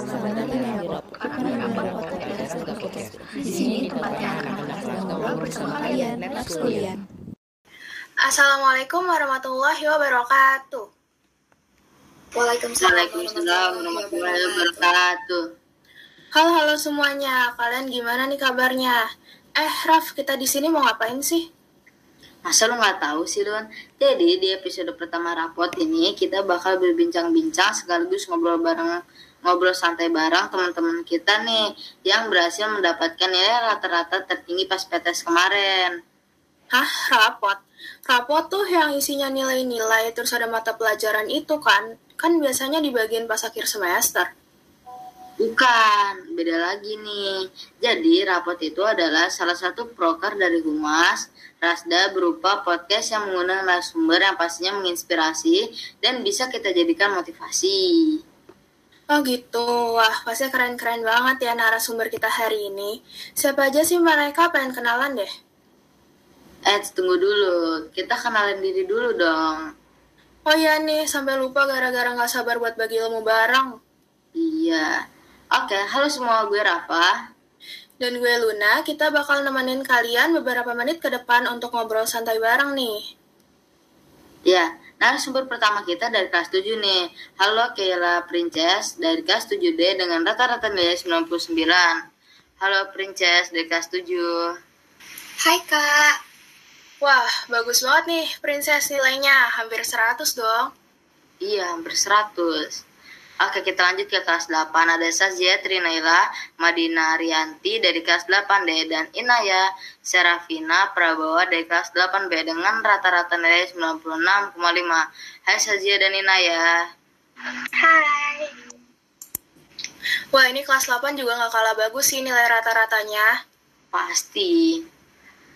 Podcast podcast. Di sini tempatnya anak-anak ngobrol bersama kalian. Assalamualaikum warahmatullahi wabarakatuh. Waalaikumsalam warahmatullahi wabarakatuh. Halo halo semuanya, kalian gimana nih kabarnya? Eh Raf, kita di sini mau ngapain sih? Masa lu nggak tahu sih Don? Jadi di episode pertama rapot ini kita bakal berbincang-bincang sekaligus ngobrol bareng ngobrol santai bareng teman-teman kita nih yang berhasil mendapatkan nilai rata-rata tertinggi pas PTS kemarin. Hah, rapot? Rapot tuh yang isinya nilai-nilai terus ada mata pelajaran itu kan? Kan biasanya di bagian pas akhir semester. Bukan, beda lagi nih. Jadi, rapot itu adalah salah satu proker dari Humas, Rasda berupa podcast yang mengundang narasumber yang pastinya menginspirasi dan bisa kita jadikan motivasi. Oh gitu, wah pasti keren-keren banget ya narasumber kita hari ini. Siapa aja sih mereka pengen kenalan deh? Eh, tunggu dulu. Kita kenalin diri dulu dong. Oh iya nih, sampai lupa gara-gara nggak sabar buat bagi ilmu bareng. Iya. Oke, halo semua, gue Rafa. Dan gue Luna, kita bakal nemenin kalian beberapa menit ke depan untuk ngobrol santai bareng nih. Ya, narasumber pertama kita dari kelas 7 nih. Halo Kayla Princess dari kelas 7D dengan rata-rata nilai 99. Halo Princess dari kelas 7. Hai kak. Wah, bagus banget nih Princess nilainya, hampir 100 dong. Iya, hampir 100. Oke, kita lanjut ke kelas 8. Ada Sazia Trinaila, Madina Rianti dari kelas 8D, dan Inaya Serafina Prabowo dari kelas 8B dengan rata-rata nilai 96,5. Hai Sazia dan Inaya. Hai. Wah, ini kelas 8 juga nggak kalah bagus sih nilai rata-ratanya. Pasti.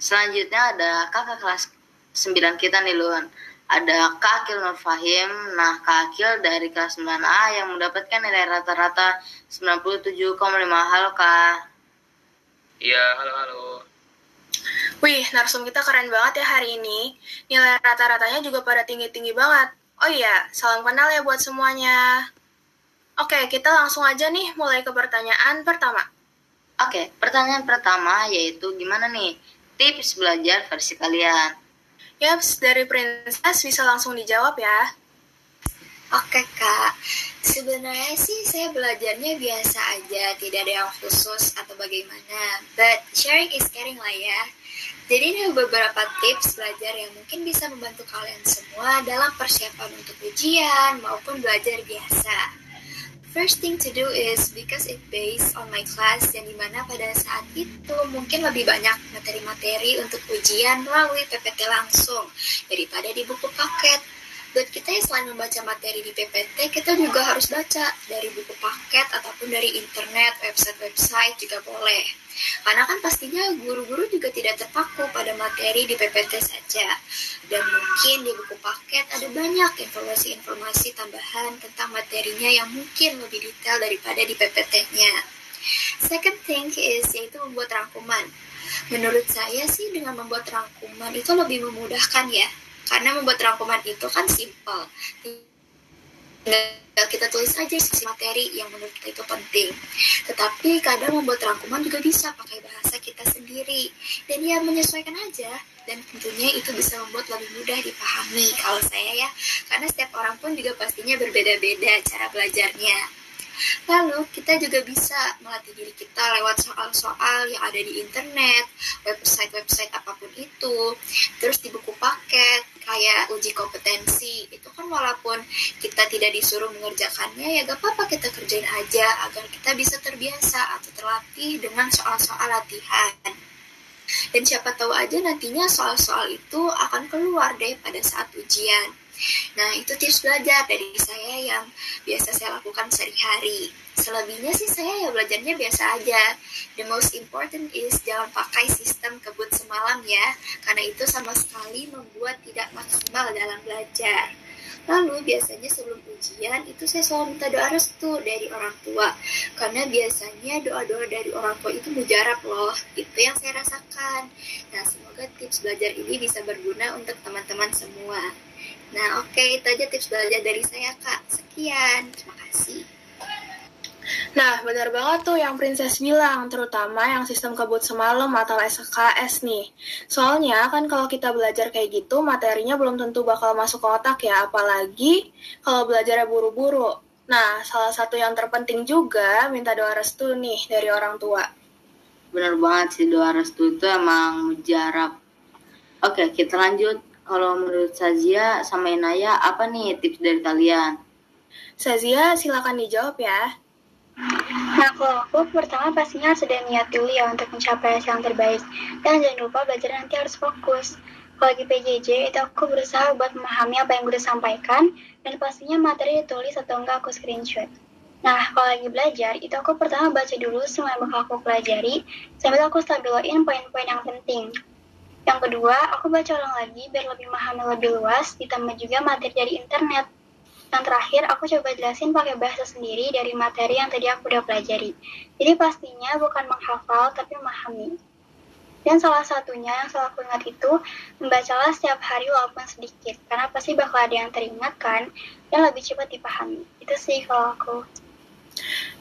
Selanjutnya ada kakak kelas 9 kita nih, Luan ada Kak Akil Nur Fahim. Nah, Kak Akil dari kelas 9A yang mendapatkan nilai rata-rata 97,5. Halo, Kak. Iya, halo, halo. Wih, narsum kita keren banget ya hari ini. Nilai rata-ratanya juga pada tinggi-tinggi banget. Oh iya, salam kenal ya buat semuanya. Oke, kita langsung aja nih mulai ke pertanyaan pertama. Oke, pertanyaan pertama yaitu gimana nih tips belajar versi kalian? Yaps, dari Princess bisa langsung dijawab ya. Oke kak, sebenarnya sih saya belajarnya biasa aja, tidak ada yang khusus atau bagaimana. But sharing is caring lah ya. Jadi ada beberapa tips belajar yang mungkin bisa membantu kalian semua dalam persiapan untuk ujian maupun belajar biasa. First thing to do is because it based on my class yang di mana pada saat itu mungkin lebih banyak materi-materi untuk ujian melalui PPT langsung daripada di buku paket. Buat kita yang selain membaca materi di PPT, kita juga harus baca dari buku paket ataupun dari internet, website-website juga boleh. Karena kan pastinya guru-guru juga tidak terpaku pada materi di PPT saja. Dan mungkin di buku paket ada banyak informasi-informasi tambahan tentang materinya yang mungkin lebih detail daripada di PPT-nya. Second thing is yaitu membuat rangkuman. Menurut saya sih dengan membuat rangkuman itu lebih memudahkan ya karena membuat rangkuman itu kan simple tinggal kita tulis aja sisi materi yang menurut kita itu penting. Tetapi kadang membuat rangkuman juga bisa pakai bahasa kita sendiri. Dan ya menyesuaikan aja. Dan tentunya itu bisa membuat lebih mudah dipahami kalau saya ya. Karena setiap orang pun juga pastinya berbeda-beda cara belajarnya Lalu kita juga bisa melatih diri kita lewat soal-soal yang ada di internet, website-website apa pun itu, terus di buku paket, kayak uji kompetensi. Itu kan walaupun kita tidak disuruh mengerjakannya, ya gak apa-apa kita kerjain aja agar kita bisa terbiasa atau terlatih dengan soal-soal latihan. Dan siapa tahu aja nantinya soal-soal itu akan keluar deh pada saat ujian. Nah, itu tips belajar dari saya yang biasa saya lakukan sehari-hari. Selebihnya sih saya ya belajarnya biasa aja. The most important is jangan pakai sistem kebut semalam ya, karena itu sama sekali membuat tidak maksimal dalam belajar. Lalu biasanya sebelum ujian itu saya selalu minta doa restu dari orang tua Karena biasanya doa-doa dari orang tua itu mujarab loh Itu yang saya rasakan Nah semoga tips belajar ini bisa berguna untuk teman-teman semua Nah, oke, okay, itu aja tips belajar dari saya, Kak. Sekian, terima kasih. Nah, benar banget tuh yang Princess bilang, terutama yang sistem kebut semalam atau SKS nih. Soalnya kan kalau kita belajar kayak gitu, materinya belum tentu bakal masuk ke otak ya, apalagi kalau belajarnya buru-buru. Nah, salah satu yang terpenting juga minta doa restu nih dari orang tua. Bener banget sih doa restu itu emang mujarab. Oke, kita lanjut. Kalau menurut Sazia sama Inaya, apa nih tips dari kalian? Sazia, silakan dijawab ya. Nah, kalau aku pertama pastinya harus ada niat dulu ya untuk mencapai hasil yang terbaik. Dan jangan lupa belajar nanti harus fokus. Kalau lagi PJJ, itu aku berusaha buat memahami apa yang gue udah sampaikan, dan pastinya materi ditulis atau enggak aku screenshot. Nah, kalau lagi belajar, itu aku pertama baca dulu semua yang bakal aku pelajari, sambil aku stabiloin poin-poin yang penting. Yang kedua, aku baca ulang lagi biar lebih memahami lebih luas, ditambah juga materi dari internet. Yang terakhir, aku coba jelasin pakai bahasa sendiri dari materi yang tadi aku udah pelajari. Jadi pastinya bukan menghafal, tapi memahami. Dan salah satunya yang selalu aku ingat itu, membacalah setiap hari walaupun sedikit, karena pasti bakal ada yang teringat kan, dan lebih cepat dipahami. Itu sih kalau aku.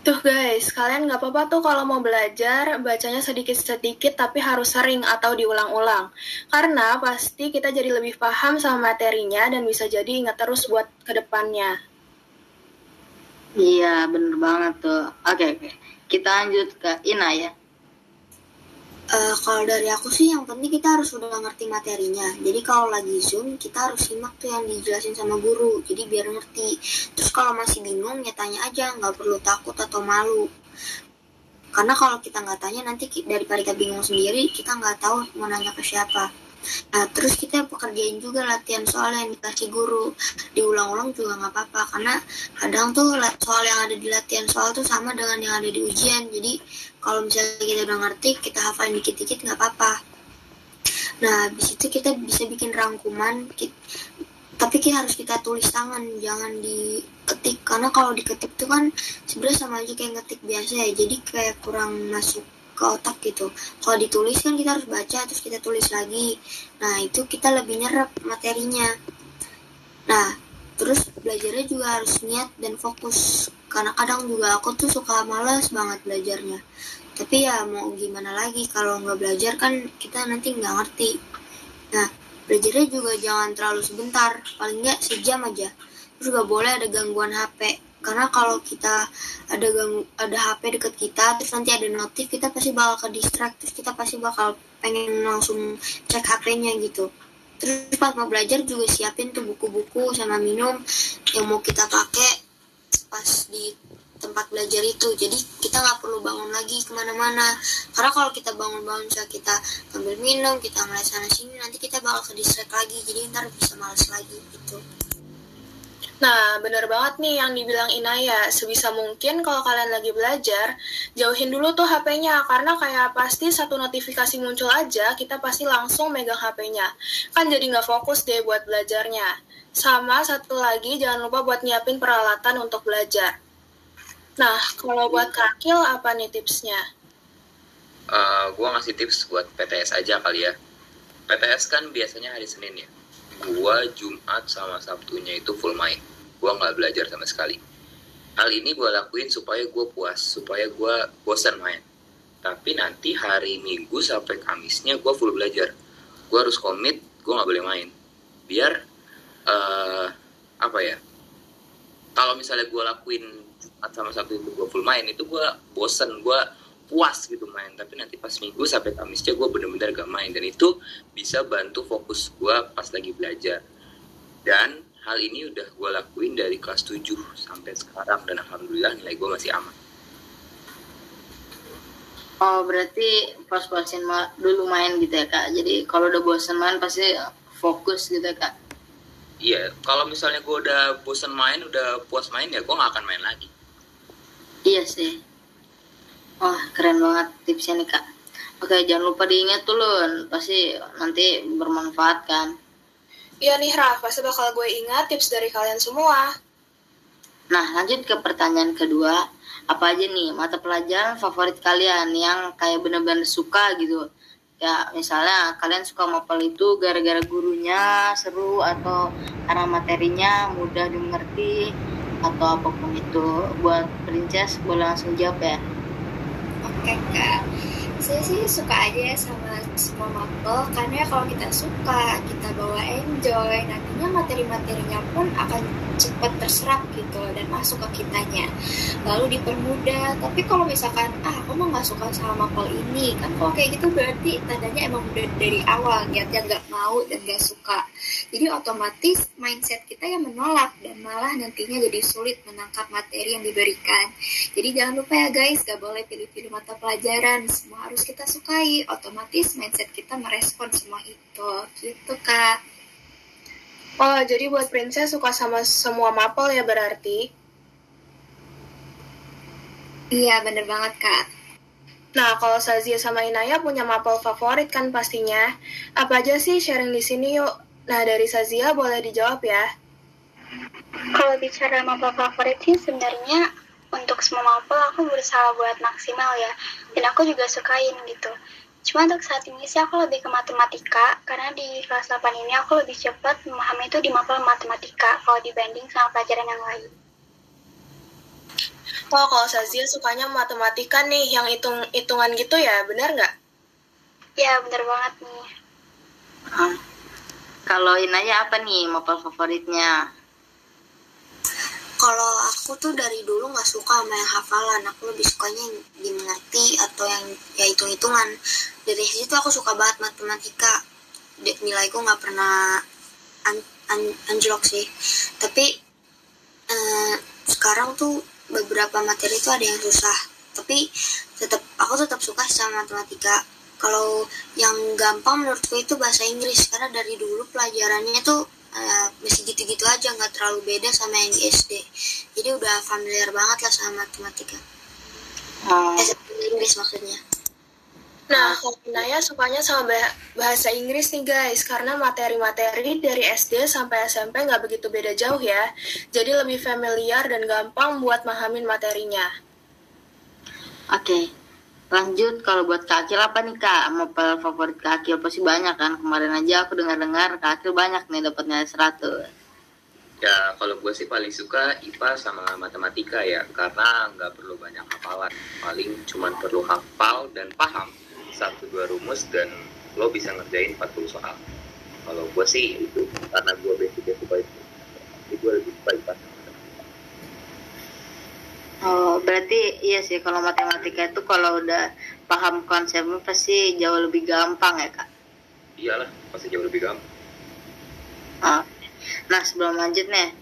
Tuh guys, kalian nggak apa-apa tuh kalau mau belajar, bacanya sedikit-sedikit tapi harus sering atau diulang-ulang. Karena pasti kita jadi lebih paham sama materinya dan bisa jadi ingat terus buat ke depannya. Iya, bener banget tuh. Oke, oke. Kita lanjut ke Ina ya. Uh, kalau dari aku sih yang penting kita harus udah ngerti materinya. Jadi kalau lagi zoom kita harus simak tuh yang dijelasin sama guru. Jadi biar ngerti. Terus kalau masih bingung ya tanya aja, nggak perlu takut atau malu. Karena kalau kita nggak tanya nanti daripada kita bingung sendiri, kita nggak tahu mau nanya ke siapa. Nah, terus kita pekerjain juga latihan soal yang dikasih guru. Diulang-ulang juga nggak apa-apa, karena kadang tuh soal yang ada di latihan soal tuh sama dengan yang ada di ujian. Jadi, kalau misalnya kita udah ngerti, kita hafalin dikit-dikit nggak apa-apa. Nah, habis itu kita bisa bikin rangkuman, tapi kita harus kita tulis tangan, jangan diketik. Karena kalau diketik tuh kan sebenarnya sama aja kayak ngetik biasa ya, jadi kayak kurang masuk ke otak gitu. Kalau ditulis kan kita harus baca terus kita tulis lagi. Nah itu kita lebih nyerap materinya. Nah terus belajarnya juga harus niat dan fokus. Karena kadang juga aku tuh suka males banget belajarnya. Tapi ya mau gimana lagi kalau nggak belajar kan kita nanti nggak ngerti. Nah belajarnya juga jangan terlalu sebentar, paling nggak sejam aja. Terus gak boleh ada gangguan HP karena kalau kita ada gang, ada HP deket kita terus nanti ada notif kita pasti bakal ke distract terus kita pasti bakal pengen langsung cek HP-nya gitu terus pas mau belajar juga siapin tuh buku-buku sama minum yang mau kita pakai pas di tempat belajar itu jadi kita nggak perlu bangun lagi ke mana-mana karena kalau kita bangun-bangun saat kita ngambil minum kita ngeliat sana sini nanti kita bakal ke distract lagi jadi ntar bisa males lagi gitu Nah, bener banget nih yang dibilang Inaya. Sebisa mungkin kalau kalian lagi belajar, jauhin dulu tuh HP-nya. Karena kayak pasti satu notifikasi muncul aja, kita pasti langsung megang HP-nya. Kan jadi nggak fokus deh buat belajarnya. Sama satu lagi, jangan lupa buat nyiapin peralatan untuk belajar. Nah, kalau buat Kakil, apa nih tipsnya? Uh, gue ngasih tips buat PTS aja kali ya. PTS kan biasanya hari Senin ya. Gua Jumat sama Sabtunya itu full main gue nggak belajar sama sekali hal ini gue lakuin supaya gue puas supaya gue bosan main tapi nanti hari Minggu sampai Kamisnya gue full belajar gue harus komit gue nggak boleh main biar uh, apa ya kalau misalnya gue lakuin Jumat sama Sabtu itu gue full main itu gue bosan gue puas gitu main tapi nanti pas minggu sampai Kamisnya gue bener-bener gak main dan itu bisa bantu fokus gue pas lagi belajar dan hal ini udah gue lakuin dari kelas 7 sampai sekarang dan alhamdulillah nilai gue masih aman. Oh berarti pas-pasin dulu main gitu ya kak. Jadi kalau udah bosan main pasti fokus gitu ya kak. Iya, kalau misalnya gue udah bosan main, udah puas main ya gue gak akan main lagi. Iya sih. Wah keren banget tipsnya nih kak. Oke jangan lupa diingat tuh loh, pasti nanti bermanfaat kan. Iya nih Raf, pasti bakal gue ingat tips dari kalian semua. Nah, lanjut ke pertanyaan kedua. Apa aja nih mata pelajaran favorit kalian yang kayak bener-bener suka gitu? Ya, misalnya kalian suka mapel itu gara-gara gurunya seru atau karena materinya mudah dimengerti atau apa pun itu. Buat princess boleh langsung jawab ya? Oke kak, saya sih suka aja ya sama semua mapel karena kalau kita suka, kita bawa enjoy, nantinya materi-materinya pun akan cepat terserap gitu dan masuk ke kitanya. Lalu dipermudah. Tapi kalau misalkan ah aku mah nggak suka sama mapel ini, kan kalau kayak gitu berarti tandanya emang udah dari awal niatnya nggak mau dan nggak suka. Jadi otomatis mindset kita yang menolak dan malah nantinya jadi sulit menangkap materi yang diberikan. Jadi jangan lupa ya guys, gak boleh pilih-pilih mata pelajaran, semua harus kita sukai. Otomatis mindset kita merespon semua itu, gitu kak. Oh, jadi buat princess suka sama semua mapel ya berarti? Iya bener banget kak. Nah, kalau Sazia sama Inaya punya mapel favorit kan pastinya. Apa aja sih sharing di sini yuk? Nah, dari Sazia boleh dijawab ya. Kalau bicara mapel favorit sih sebenarnya untuk semua mapel aku berusaha buat maksimal ya. Dan aku juga sukain gitu. Cuma untuk saat ini sih aku lebih ke matematika karena di kelas 8 ini aku lebih cepat memahami itu di mapel matematika kalau dibanding sama pelajaran yang lain. Oh, kalau Sazia sukanya matematika nih, yang hitung-hitungan gitu ya, benar nggak? Ya bener banget nih. Ah. Kalau Inaya apa nih mapel favoritnya Kalau aku tuh dari dulu nggak suka sama yang hafalan, aku lebih sukanya yang dimengerti atau yang ya hitung-hitungan. Dari situ aku suka banget matematika. Nilaiku nggak pernah an- an- anjlok sih. Tapi eh, sekarang tuh beberapa materi tuh ada yang susah. Tapi tetap aku tetap suka sama matematika. Kalau yang gampang menurutku itu bahasa Inggris karena dari dulu pelajarannya tuh eh, masih gitu-gitu aja nggak terlalu beda sama yang SD. Jadi udah familiar banget lah sama matematika. oh, Eh, Inggris maksudnya. Nah, kalau Inaya sukanya sama bah- bahasa Inggris nih guys, karena materi-materi dari SD sampai SMP nggak begitu beda jauh ya. Jadi lebih familiar dan gampang buat mahamin materinya. oke lanjut kalau buat Kak Akil apa nih Kak mapel favorit Kak Akil pasti banyak kan kemarin aja aku dengar-dengar Kak Akil banyak nih dapat nilai 100 Ya, kalau gue sih paling suka IPA sama matematika ya, karena nggak perlu banyak hafalan. Paling cuman perlu hafal dan paham satu dua rumus dan lo bisa ngerjain 40 soal. Kalau gue sih itu karena gue basicnya suka itu. Jadi gue lebih suka IPA. Oh, berarti iya sih kalau matematika itu kalau udah paham konsepnya pasti jauh lebih gampang ya kak. Iyalah, pasti jauh lebih gampang. Ah. Nah sebelum lanjut nih,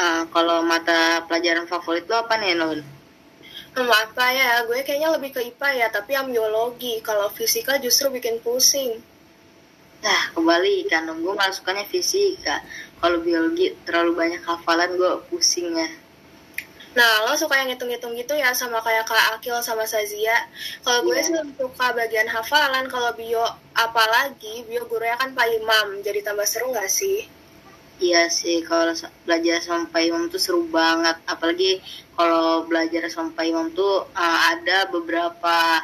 eh, kalau mata pelajaran favorit lo apa nih Nun? Hmm, apa ya, gue kayaknya lebih ke IPA ya, tapi yang biologi. Kalau fisika justru bikin pusing. Nah kembali kan gue malah sukanya fisika. Kalau biologi terlalu banyak hafalan gue pusing ya. Nah, lo suka yang hitung-hitung gitu ya, sama kayak Kak Akil sama Sazia. Kalau gue Iya. sih suka bagian hafalan, kalau bio apalagi, bio gurunya kan Pak Imam, jadi tambah seru nggak sih? Iya sih kalau belajar sama Pak Imam tuh seru banget. Apalagi kalau belajar sama Pak Imam tuh uh, ada beberapa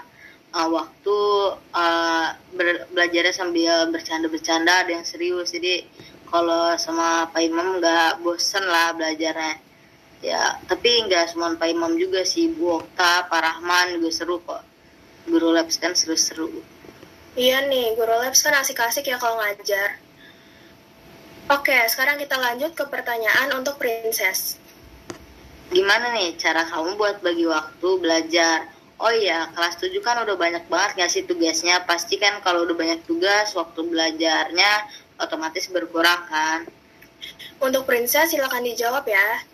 uh, waktu uh, ber- belajarnya sambil bercanda-bercanda, ada yang serius. Jadi kalau sama Pak Imam nggak bosen lah belajarnya. Ya, tapi nggak semua Pak Imam juga sih. Bu Okta, Pak Rahman juga seru kok. Guru Labs kan seru-seru. Iya nih, guru labs kan asik-asik ya kalau ngajar. Oke, sekarang kita lanjut ke pertanyaan untuk Princess. Gimana nih cara kamu buat bagi waktu belajar? Oh iya, kelas 7 kan udah banyak banget nggak sih tugasnya? Pasti kan kalau udah banyak tugas, waktu belajarnya otomatis berkurang kan? Untuk Princess, silakan dijawab ya.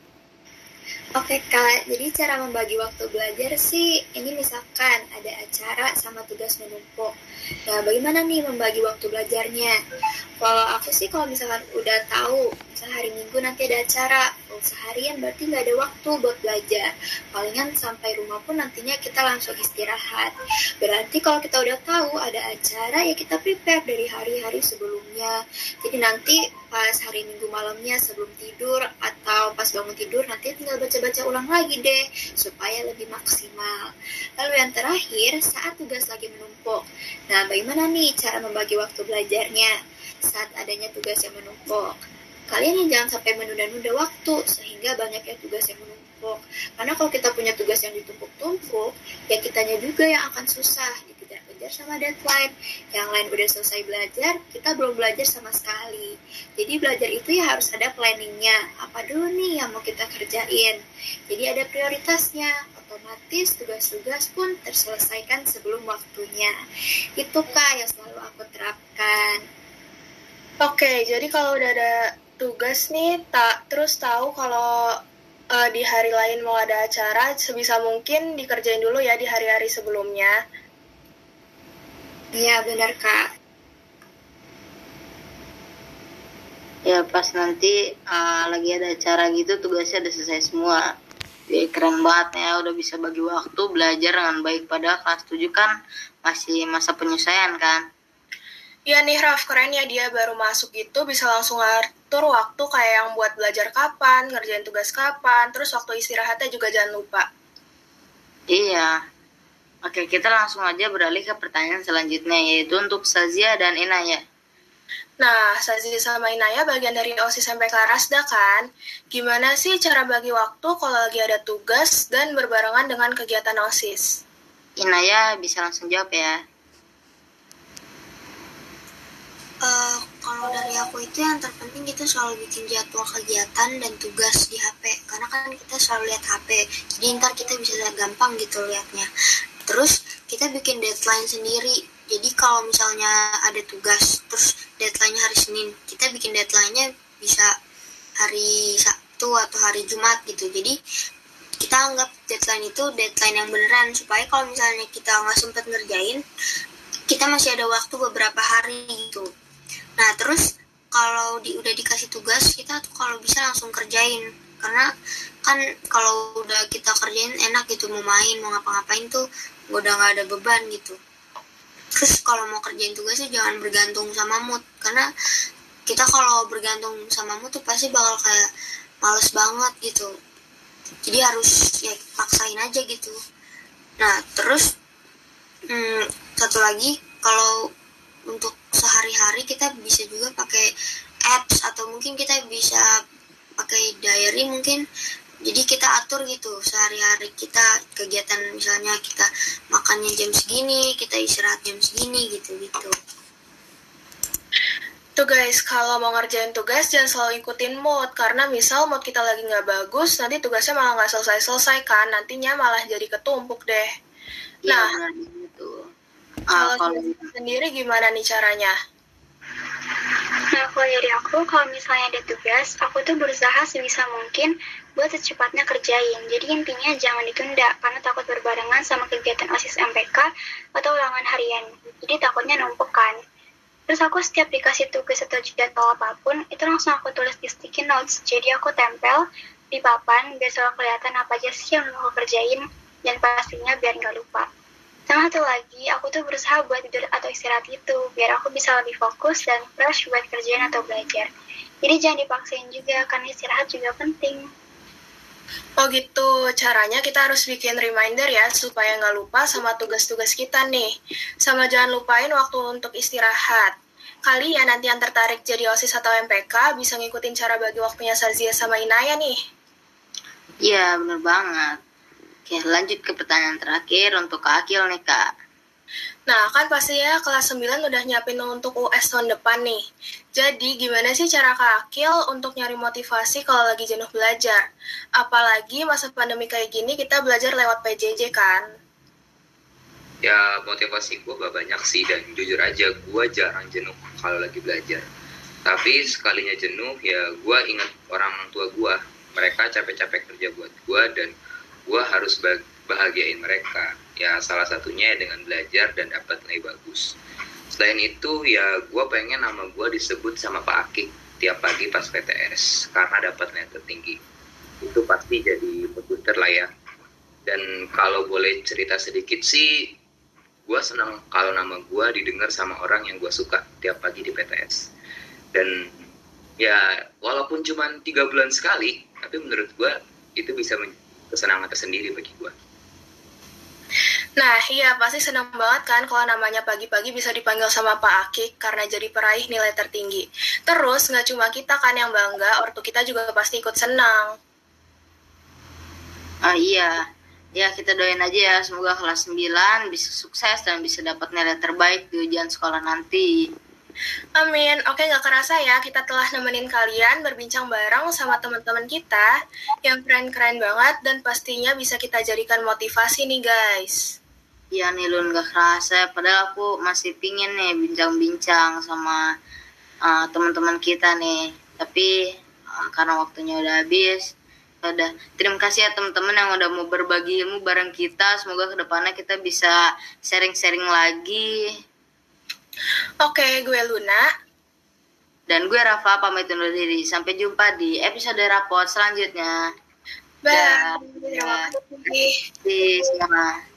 Oke kak, jadi cara membagi waktu belajar sih, ini misalkan ada acara sama tugas menumpuk. Nah, bagaimana nih membagi waktu belajarnya? Kalau aku sih kalau misalkan udah tahu, misal hari Minggu nanti ada acara, full seharian berarti nggak ada waktu buat belajar. Palingan sampai rumah pun nantinya kita langsung istirahat. Berarti kalau kita udah tahu ada acara, ya kita prepare dari hari-hari sebelumnya. Jadi nanti pas hari Minggu malamnya sebelum tidur atau pas bangun tidur nanti tinggal baca-baca ulang lagi deh supaya lebih maksimal. Lalu yang terakhir saat tugas lagi menumpuk. Nah, bagaimana nih cara membagi waktu belajarnya saat adanya tugas yang menumpuk? Kalian jangan sampai menunda-nunda waktu sehingga banyaknya tugas yang menumpuk. Karena kalau kita punya tugas yang ditumpuk-tumpuk, ya kitanya juga yang akan susah dikejar-kejar sama deadline. Yang lain udah selesai belajar, kita belum belajar sama sekali. Jadi belajar itu ya harus ada planningnya. Apa dulu nih yang mau kita kerjain? Jadi ada prioritasnya. Otomatis tugas-tugas pun terselesaikan sebelum waktunya. Itu kak yang selalu aku terapkan. Oke, jadi kalau udah ada tugas nih, tak terus tahu kalau uh, di hari lain mau ada acara, sebisa mungkin dikerjain dulu ya di hari-hari sebelumnya. Iya benar kak. Ya pas nanti uh, lagi ada acara gitu tugasnya udah selesai semua. Ya, keren banget ya udah bisa bagi waktu belajar dengan baik pada kelas 7 kan masih masa penyesuaian kan. Iya nih Raf, keren ya dia baru masuk gitu bisa langsung atur waktu kayak yang buat belajar kapan, ngerjain tugas kapan, terus waktu istirahatnya juga jangan lupa. Iya. Oke, kita langsung aja beralih ke pertanyaan selanjutnya yaitu untuk Sazia dan Inaya. Nah, Sazia sama Inaya bagian dari OSIS MPK Rasda kan? Gimana sih cara bagi waktu kalau lagi ada tugas dan berbarengan dengan kegiatan OSIS? Inaya bisa langsung jawab ya. Uh, kalau dari aku itu yang terpenting kita selalu bikin jadwal kegiatan dan tugas di HP karena kan kita selalu lihat HP jadi ntar kita bisa lihat gampang gitu liatnya. Terus kita bikin deadline sendiri. Jadi kalau misalnya ada tugas terus deadline-nya hari Senin kita bikin deadline-nya bisa hari Sabtu atau hari Jumat gitu. Jadi kita anggap deadline itu deadline yang beneran. Supaya kalau misalnya kita nggak sempet ngerjain kita masih ada waktu beberapa hari gitu Nah terus kalau di, udah dikasih tugas kita tuh kalau bisa langsung kerjain. Karena kan kalau udah kita kerjain enak gitu mau main mau ngapa-ngapain tuh udah nggak ada beban gitu. Terus kalau mau kerjain tugasnya jangan bergantung sama mood. Karena kita kalau bergantung sama mood tuh pasti bakal kayak males banget gitu. Jadi harus ya paksain aja gitu. Nah terus hmm, satu lagi kalau untuk sehari-hari kita bisa juga pakai apps atau mungkin kita bisa pakai diary mungkin. Jadi kita atur gitu sehari-hari kita kegiatan misalnya kita makannya jam segini kita istirahat jam segini gitu gitu. Tuh guys, kalau mau ngerjain tugas jangan selalu ikutin mood. Karena misal mood kita lagi nggak bagus, nanti tugasnya malah nggak selesai-selesai kan. Nantinya malah jadi ketumpuk deh. Iya, nah, gitu. Kalau, kalau sendiri gimana nih caranya? Nah, kalau dari aku, kalau misalnya ada tugas, aku tuh berusaha sebisa mungkin buat secepatnya kerjain. Jadi intinya jangan ditunda, karena takut berbarengan sama kegiatan OSIS MPK atau ulangan harian. Jadi takutnya numpuk kan. Terus aku setiap dikasih tugas atau jadwal apa pun, itu langsung aku tulis di sticky notes. Jadi aku tempel di papan biar selalu kelihatan apa aja sih yang mau kerjain, dan pastinya biar nggak lupa. Sama satu lagi, aku tuh berusaha buat tidur atau istirahat itu, biar aku bisa lebih fokus dan fresh buat kerjaan atau belajar. Jadi jangan dipaksain juga, karena istirahat juga penting. Oh gitu, caranya kita harus bikin reminder ya, supaya nggak lupa sama tugas-tugas kita nih. Sama jangan lupain waktu untuk istirahat. Kali ya nanti yang tertarik jadi OSIS atau MPK bisa ngikutin cara bagi waktunya Sazia sama Inaya nih. Iya, bener banget. Oke, lanjut ke pertanyaan terakhir untuk Kak Akil nih, Kak. Nah, kan pastinya kelas 9 udah nyiapin untuk US tahun depan nih. Jadi, gimana sih cara Kak Akil untuk nyari motivasi kalau lagi jenuh belajar? Apalagi masa pandemi kayak gini kita belajar lewat PJJ kan? Ya, motivasi gue gak banyak sih, dan jujur aja gue jarang jenuh kalau lagi belajar. Tapi sekalinya jenuh, ya gue ingat orang tua gue. Mereka capek-capek kerja buat gue, dan gue harus bahagiain mereka. Ya salah satunya dengan belajar dan dapat nilai bagus. Selain itu ya gue pengen nama gue disebut sama Pak Akik tiap pagi pas PTS karena dapat nilai tertinggi. Itu pasti jadi komputer lah ya. Dan kalau boleh cerita sedikit sih gue senang kalau nama gue didengar sama orang yang gue suka tiap pagi di PTS dan ya walaupun cuma tiga bulan sekali tapi menurut gue itu bisa kesenangan tersendiri bagi gue. Nah, iya pasti senang banget kan kalau namanya pagi-pagi bisa dipanggil sama Pak Akik karena jadi peraih nilai tertinggi. Terus nggak cuma kita kan yang bangga, ortu kita juga pasti ikut senang. Ah iya, ya kita doain aja ya semoga kelas 9 bisa sukses dan bisa dapat nilai terbaik di ujian sekolah nanti. Amin. Oke, nggak kerasa ya kita telah nemenin kalian berbincang bareng sama teman-teman kita yang keren-keren banget dan pastinya bisa kita jadikan motivasi nih guys. Iya nih Lun gak kerasa, padahal aku masih pingin nih bincang-bincang sama uh, teman-teman kita nih. Tapi uh, karena waktunya udah habis, ya udah terima kasih ya teman-teman yang udah mau berbagi ilmu bareng kita. Semoga ke depannya kita bisa sharing-sharing lagi. Oke, gue Luna. Dan gue Rafa pamit undur diri. Sampai jumpa di episode rapot selanjutnya. Bye. Terima kasih. Kasih.